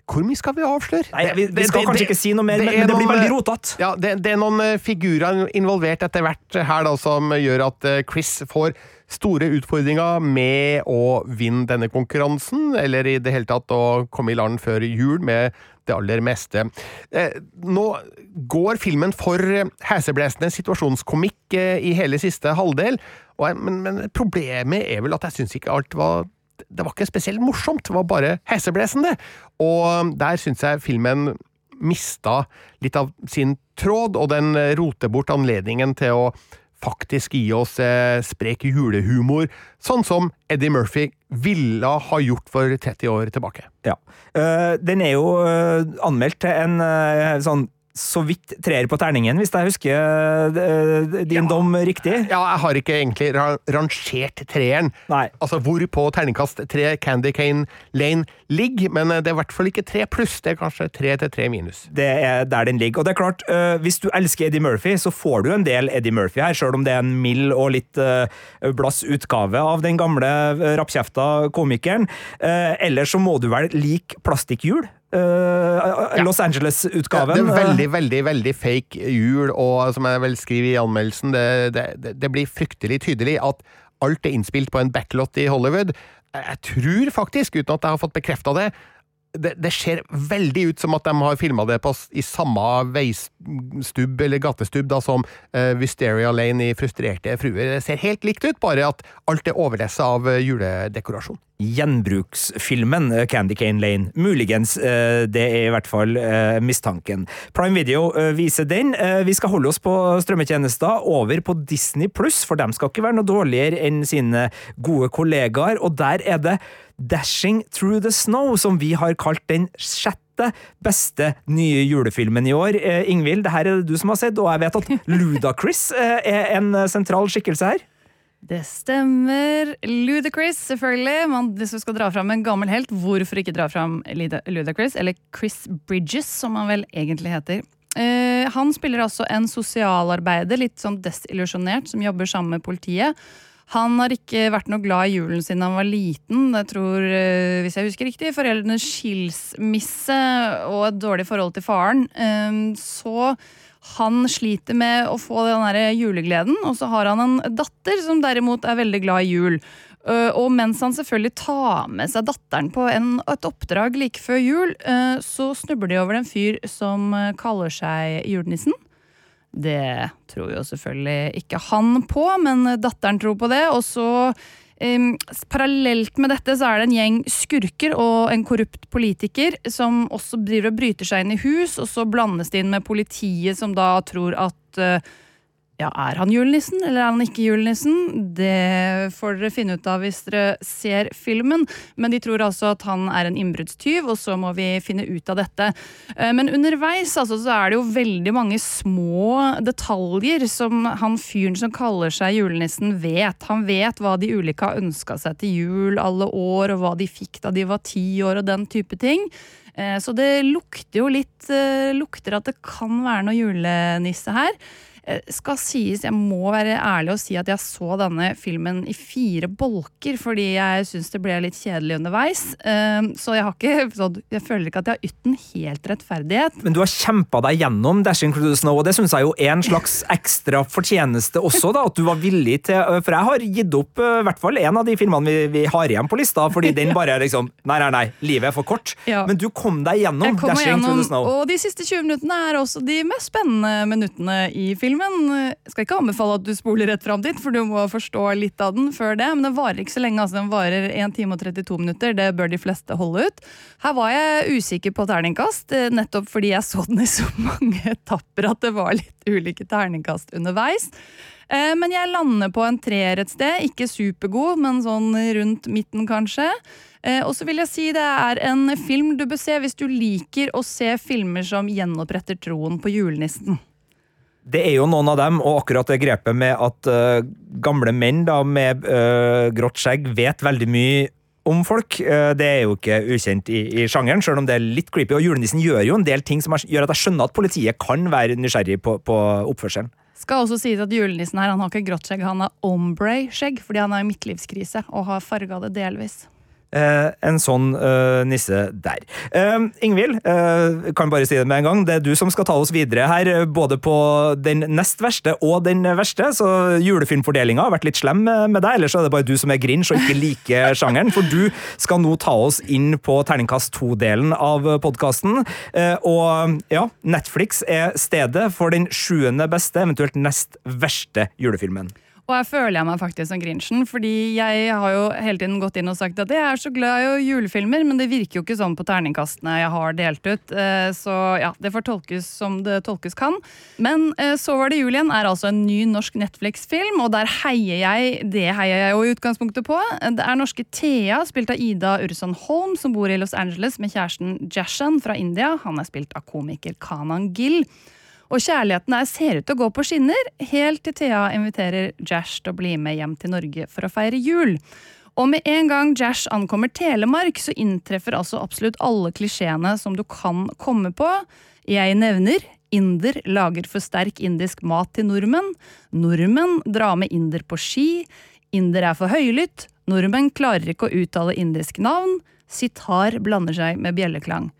Hvor mye skal vi avsløre? Nei, vi, vi skal kanskje ikke si noe mer, men, er men det blir noen, veldig eh, rotete. Ja, det, det er noen eh, figurer involvert etter hvert her da, som gjør at eh, Chris får store utfordringer med å vinne denne konkurransen, eller i det hele tatt å komme i land før jul med det aller meste. Eh, nå går filmen for heseblesende situasjonskomikk eh, i hele siste halvdel, og jeg, men, men problemet er vel at jeg syns ikke alt var det var ikke spesielt morsomt, det var bare heseblesende. Og der syns jeg filmen mista litt av sin tråd, og den roter bort anledningen til å faktisk gi oss eh, sprek julehumor, sånn som Eddie Murphy ville ha gjort for 30 år tilbake. Ja. Uh, den er jo uh, anmeldt til en uh, sånn så vidt treer på terningen, hvis jeg husker din din dom riktig. Ja, jeg har ikke egentlig rangert treeren. Nei. Altså hvor på terningkast tre Candy Cane Lane ligger, men eh, det er i hvert fall ikke tre pluss, det er kanskje tre til tre minus. Det er der den ligger. Og det er klart, øh, hvis du elsker Eddie Murphy, så får du en del Eddie Murphy her, sjøl om det er en mild og litt blass utgave av den gamle rappkjefta komikeren. Eller så må du vel like Plastikjul? Uh, Los Ja, Angeles-utgaven. det er veldig, veldig veldig fake jul, og som jeg vel skriver i anmeldelsen, det, det, det, det blir fryktelig tydelig at alt er innspilt på en backlot i Hollywood. Jeg tror faktisk, uten at jeg har fått bekrefta det, det, det ser veldig ut som at de har filma det på, i samme veistubb eller gatestubb da, som uh, Wisteria Lane i Frustrerte fruer. Det ser helt likt ut, bare at alt er overlessa av eh, juledekorasjon. gjenbruksfilmen eh, Candy Cane Lane. Muligens, Uh, det er i hvert fall uh, mistanken. Prime Video viser den. Vi skal holde oss på strømmetjenester over på Disney Pluss, for dem skal ikke være noe dårligere enn sine gode kollegaer, og der er det Dashing Through the Snow, som vi har kalt den sjette beste nye julefilmen i år. Eh, Ingvild, det her er det du som har sett, og jeg vet at Ludacris eh, er en eh, sentral skikkelse her. Det stemmer. Ludacris, selvfølgelig. Man, hvis du skal dra fram en gammel helt, hvorfor ikke dra fram Ludacris? Eller Chris Bridges, som han vel egentlig heter. Eh, han spiller altså en sosialarbeider, litt sånn desillusjonert, som jobber sammen med politiet. Han har ikke vært noe glad i julen siden han var liten. Jeg tror, eh, hvis jeg husker riktig, foreldrenes skilsmisse og et dårlig forhold til faren. Eh, så han sliter med å få den der julegleden, og så har han en datter som derimot er veldig glad i jul. Eh, Og mens han selvfølgelig tar med seg datteren på en, et oppdrag like før jul, eh, så snubler de over en fyr som kaller seg julenissen. Det tror jo selvfølgelig ikke han på, men datteren tror på det. Og så, um, parallelt med dette, så er det en gjeng skurker og en korrupt politiker som også driver og bryter seg inn i hus, og så blandes det inn med politiet, som da tror at eh, ja, er han julenissen, eller er han ikke julenissen? Det får dere finne ut av hvis dere ser filmen. Men de tror altså at han er en innbruddstyv, og så må vi finne ut av dette. Eh, Men underveis altså, så er det jo veldig mange små detaljer som han fyren som kaller seg julenissen, vet. Han vet hva de ulike har ønska seg til jul alle år, og hva de fikk da de var ti år, og den type ting. Eh, Så det lukter jo litt eh, Lukter at det kan være noe julenisse her. Eh, Skal sies, Jeg må være ærlig og si at jeg så denne filmen i fire bolker, fordi jeg syns det ble litt kjedelig underveis. Eh, Så jeg har ikke sånn- Jeg føler ikke at jeg har ytt den helt rettferdighet. Men du har kjempa deg gjennom Dashing Crude Snow, og det syns jeg jo er en slags ekstra fortjeneste også, da, at du var villig til For jeg har gitt opp eh, i hvert fall en av de filmene vi, vi har igjen på lista, fordi den bare er liksom Nei, nei, nei, livet er for kort. Ja. Men du kom deg gjennom kom Dashing gjennom, Through Snow. og de siste 20 minuttene er også de mest spennende minuttene i filmen. Jeg skal ikke anbefale at du spoler rett fram dit, for du må forstå litt av den før det. Men den varer ikke så lenge. altså Den varer 1 time og 32 minutter. Det bør de fleste holde ut. Her var jeg usikker på terningkast, eh, nettopp fordi jeg så den i så mange etapper at det var litt ulike terningkast underveis. Eh, Men jeg lander på en treer et sted. Ikke supergod, men sånn rundt midten, kanskje. Eh, Og så vil jeg si det er en film du bør se hvis du liker å se filmer som gjenoppretter troen på julenissen. Det er jo noen av dem, og akkurat det grepet med at uh, gamle menn da, med uh, grått skjegg vet veldig mye om folk, uh, det er jo ikke ukjent i, i sjangeren, selv om det er litt creepy. Og julenissen gjør jo en del ting som er, gjør at jeg skjønner at politiet kan være nysgjerrig på, på oppførselen. Skal også sies at julenissen her han har ikke grått skjegg, han har ombre-skjegg fordi han er i midtlivskrise og har farga det delvis. Eh, en sånn eh, nisse der. Eh, Ingvild, eh, kan bare si det med en gang. Det er du som skal ta oss videre her, eh, både på den nest verste og den verste. Så julefilmfordelinga har vært litt slem med med deg, eller så er det bare du som er grinch og ikke liker sjangeren. For du skal nå ta oss inn på terningkast to-delen av podkasten. Eh, og ja, Netflix er stedet for den sjuende beste, eventuelt nest verste julefilmen. Og her føler jeg meg faktisk som Grinchen, fordi jeg har jo hele tiden gått inn og sagt at jeg er så glad i julefilmer, men det virker jo ikke sånn på terningkastene jeg har delt ut. eh, Så ja, det får tolkes som det tolkes kan. Men eh, Så var det jul igjen er altså en ny norsk Netflix-film, og der heier jeg Det heier jeg jo i utgangspunktet på. Det er norske Thea, spilt av Ida Urson Holm, som bor i Los Angeles med kjæresten Jashan fra India. Han er spilt av komiker Kanan Gill. Og kjærligheten er ser ut til å gå på skinner, helt til Thea inviterer Jash til å bli med hjem til Norge for å feire jul. Og med en gang Jash ankommer Telemark, så inntreffer altså absolutt alle klisjeene som du kan komme på. Jeg nevner inder lager for sterk indisk mat til nordmenn. Nordmenn drar med inder på ski. Inder er for høylytt. Nordmenn klarer ikke å uttale indisk navn. Sitar blander seg med bjelleklang.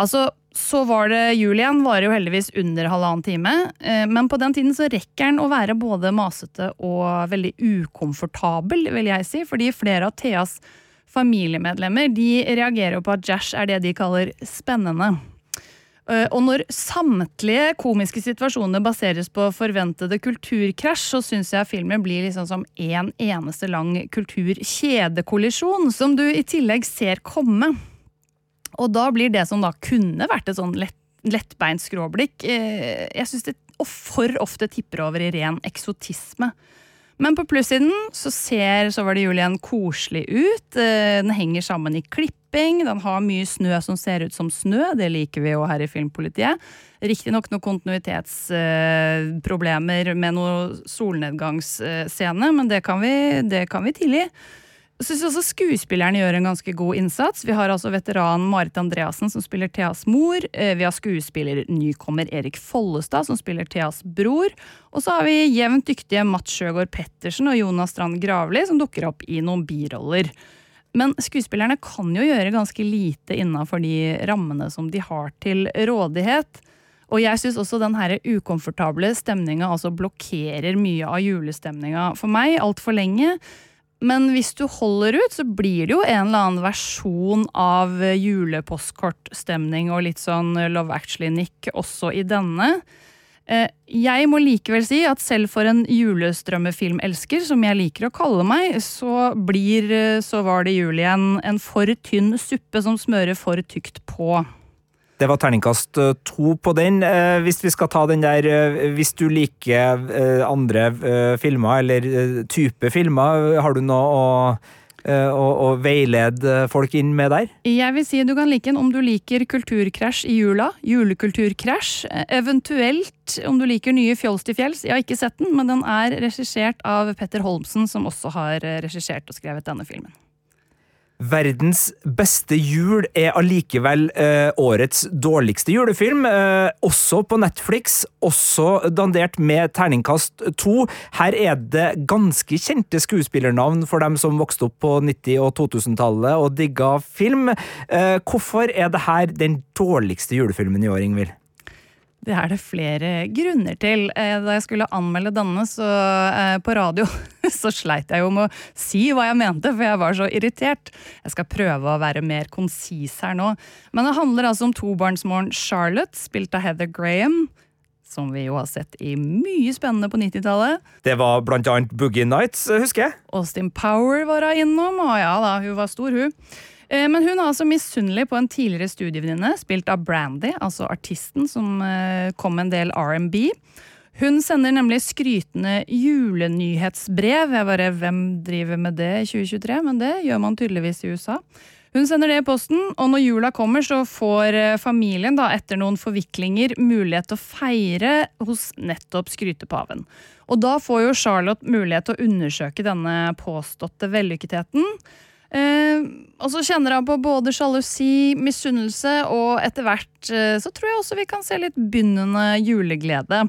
Altså, så var det jul igjen, varer jo heldigvis under halvannen time. eh, Men på den tiden så rekker den å være både masete og veldig ukomfortabel, vil jeg si. Fordi flere av Theas familiemedlemmer de reagerer jo på at Jash er det de kaller spennende. Eh, Og når samtlige komiske situasjoner baseres på forventede kulturkrasj, så syns jeg filmen blir liksom som en eneste lang kulturkjedekollisjon, som du i tillegg ser komme. Og da blir det som da kunne vært et sånn lett, lettbeint skråblikk, eh, jeg syns det for ofte tipper over i ren eksotisme. Men på plussiden så ser Så var det julien, koselig ut. Eh, Den henger sammen i klipping. Den har mye snø som ser ut som snø. Det liker vi jo her i Filmpolitiet. Riktignok noen kontinuitetsproblemer med noe solnedgangsscene, men det kan vi, det kan vi tilgi. Syns også skuespillerne gjør en ganske god innsats. Vi har altså veteranen Marit Andreassen som spiller Theas mor. Eh, Vi har skuespiller nykommer Erik Follestad som spiller Theas bror. Og så har vi jevnt dyktige Mats Sjøgaard Pettersen og Jonas Strand Gravli som dukker opp i noen biroller. Men skuespillerne kan jo gjøre ganske lite innafor de rammene som de har til rådighet. Og jeg syns også den her ukomfortable stemninga altså blokkerer mye av julestemninga for meg altfor lenge. Men hvis du holder ut, så blir det jo en eller annen versjon av julepostkortstemning og litt sånn Love Actually-nikk også i denne. Eh, Jeg må likevel si at selv for en julestrømmefilmelsker, som jeg liker å kalle meg, så blir eh, Så var det jul igjen en for tynn suppe som smører for tykt på. Det var terningkast eh, to på den. Eh, Hvis vi skal ta den der eh, Hvis du liker andre filmer, eller type filmer, har du noe å, å, å veilede folk inn med der? Jeg vil si du kan like den om du liker kulturkrasj i jula. Julekulturkrasj. Eventuelt om du liker nye Fjols til fjells. Jeg har ikke sett den, men den er regissert av Petter Holmsen, som også har regissert og skrevet denne filmen. Verdens beste jul er allikevel eh, årets dårligste julefilm. Eh, også på Netflix, også dandert med terningkast to. Her er det ganske kjente skuespillernavn for dem som vokste opp på 90- og 2000-tallet og digga film. Eh, hvorfor er det her den dårligste julefilmen i år, Ingvild? Det er det flere grunner til. Eh, Da jeg skulle anmelde denne så, eh, på radio, så sleit jeg jo med å si hva jeg mente, for jeg var så irritert. Jeg skal prøve å være mer konsis her nå. Men det handler altså om tobarnsmoren Charlotte, spilt av Heather Graham. Som vi jo har sett i mye spennende på 90-tallet. Det var blant annet Boogie Nights, eh, husker jeg. Austin Power var hun innom, og ja da, hun var stor, hun. Eh, Men hun er altså misunnelig på en tidligere studievenninne, spilt av Brandy, altså artisten som eh, kom med en del R&B. Hun sender nemlig skrytende julenyhetsbrev. Jeg bare, Hvem driver med det i 2023? Men det gjør man tydeligvis i USA. Hun sender det i posten, og når jula kommer, så får eh, familien da, etter noen forviklinger mulighet til å feire hos nettopp skrytepaven. Og da får jo Charlotte mulighet til å undersøke denne påståtte vellykketheten. Eh, og så kjenner han på både sjalusi, misunnelse, og etter hvert eh, så tror jeg også vi kan se litt begynnende juleglede.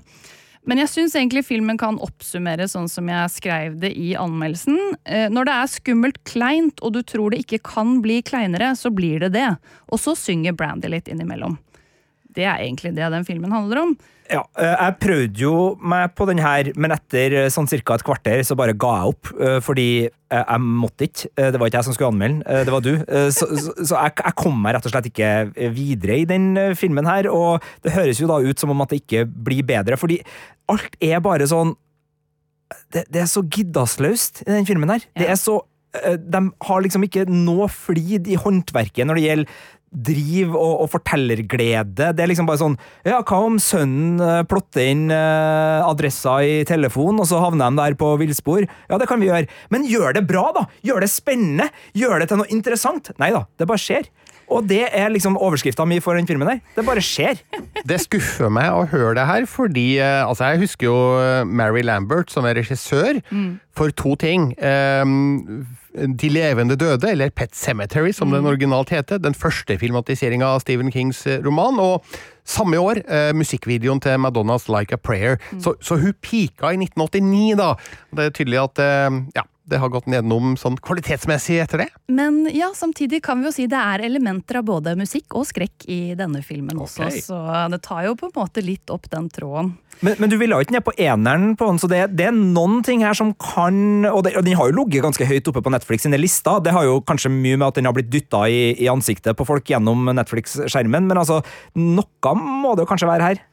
Men jeg syns egentlig filmen kan oppsummere sånn som jeg skrev det i anmeldelsen. Eh, når det er skummelt kleint, og du tror det ikke kan bli kleinere, så blir det det. Og så synger Brandy litt innimellom. Det er egentlig det den filmen handler om. Ja, eh, jeg prøvde jo meg på den her, men etter eh, sånn cirka et kvarter så bare ga jeg opp. eh, Fordi jeg måtte ikke. Det var ikke jeg som skulle anmelde den, det var du. Så, så, så jeg, jeg kom meg rett og slett ikke videre i den filmen her. Og det høres jo da ut som om at det ikke blir bedre, fordi alt er bare sånn Det, det er så giddasløst i den filmen her. Det er så De har liksom ikke noe flid i håndverket når det gjelder driv og, og fortellerglede. Det er liksom bare sånn Ja, hva om sønnen eh, plotter inn eh, adressa i telefonen, og så havner de der på villspor? Ja, det kan vi gjøre. Men gjør det bra, da! Gjør det spennende! Gjør det til noe interessant! Nei da, det bare skjer. Og det er liksom overskrifta mi for den filmen der. Det bare skjer. Det skuffer meg å høre det her, fordi eh, altså jeg husker jo eh, Mary Lambert som er regissør for to ting. Um, De levende døde, eller Pet Cemetery som den originalt heter. Den første filmatiseringa av Stephen Kings eh, roman. Og samme år eh, musikkvideoen til Madonnas Like a Prayer. Så, så hun pika i 1989, da. Det er tydelig at eh, ja, det har gått nedenom sånn kvalitetsmessig etter det. Men ja, samtidig kan vi jo si det er elementer av både musikk og skrekk i denne filmen også, så det tar jo på en måte litt opp den tråden. Men, men du ville jo ikke ned på eneren på den, så det, det er noen ting her som kan Og, det, og den har jo ligget ganske høyt oppe på Netflix sine lister. Det har jo kanskje mye med at den har blitt dytta i, i ansiktet på folk gjennom Netflix-skjermen, men altså, noe må det jo kanskje være her.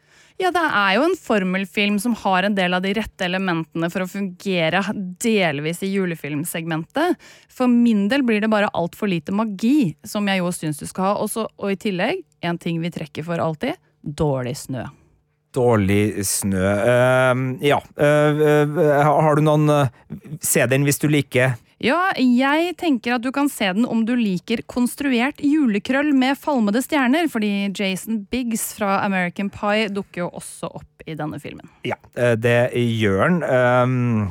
Ja, det er jo en formelfilm som har en del av de rette elementene for å fungere delvis i julefilmsegmentet. For min del blir det bare altfor lite magi, som jeg jo syns du skal ha. Også, og i tillegg, en ting vi trekker for alltid, dårlig snø. Dårlig snø. uh, ja. Uh, uh, har du noen uh, CD-en hvis du liker Ja, jeg tenker at du kan se den om du liker konstruert julekrøll med falmede stjerner, fordi Jason Biggs fra American Pie dukker jo også opp i denne filmen. Ja, eh, det gjør han. Um,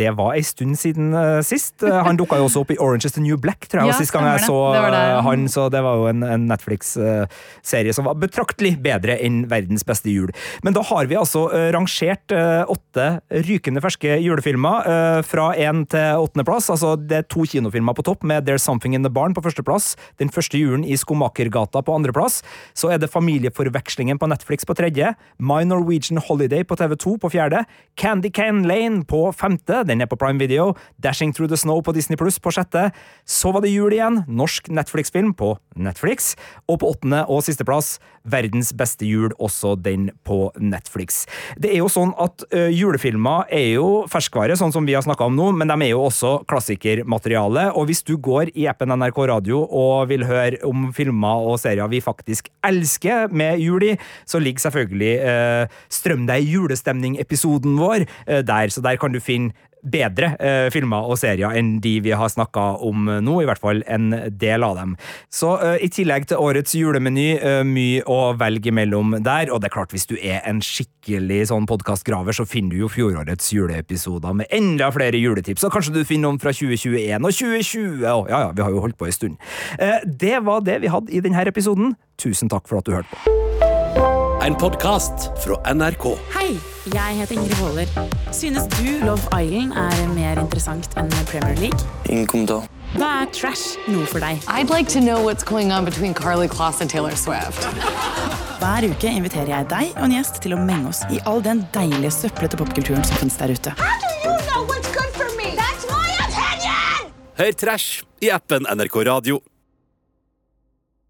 det var ei stund siden uh, sist. Eh, Han dukka jo også opp i Orange is the New Black, tror jeg, Ja, sist gang jeg så det. Det ja. eh, han, så det var jo en, en Netflix-serie som var betraktelig bedre enn Verdens beste jul. Men da har vi altså uh, rangert uh, åtte rykende ferske julefilmer fra én til åttendeplass. Altså det er to kinofilmer på topp, med There's Something in the Barn på førsteplass, Den første julen i Skomakergata på andreplass. Så er det Familieforvekslingen på Netflix på tredje, My Norwegian Holiday på TV2 på fjerde, Candy Can Lane på femte, den er på Prime Video. Dashing Through the Snow på Disney Pluss på sjette. Så var det jul igjen. Norsk Netflix-film på Netflix. Og på åttende og sisteplass Verdens beste jul, også den på Netflix. Det er jo sånn at ø, julefilmer er jo ferskvare, sånn som vi har snakka om nå, men de er jo også klassikermateriale. Og hvis du går i appen NRK Radio og vil høre om filmer og serier vi faktisk elsker med jul i, så ligger selvfølgelig ø, Strøm deg i julestemning-episoden vår der, så der kan du finne bedre eh, filmer og serier enn de vi har snakka om nå, i hvert fall en del av dem. Så eh, i tillegg til årets julemeny, eh, mye å velge mellom der, og det er klart hvis du er en skikkelig sånn podkastgraver, så finner du jo fjorårets juleepisoder med enda flere juletips, og kanskje du finner noen fra 2021 og 2020, og ja ja, vi har jo holdt på en stund. Eh, det var det vi hadde i denne episoden. Tusen takk for at du hørte på. En podkast fra NRK. Hei, jeg heter Ingrid Waaler. Synes du Love Island er mer interessant enn Premier League? Ingen kommentar. Da er trash noe for deg. I'd like to know what's going on between Carly Kloss and Taylor Swift. Hver uke inviterer jeg deg og en gjest til å menge oss i all den deilige søplete popkulturen som finnes der ute. Hør Trash i appen NRK Radio.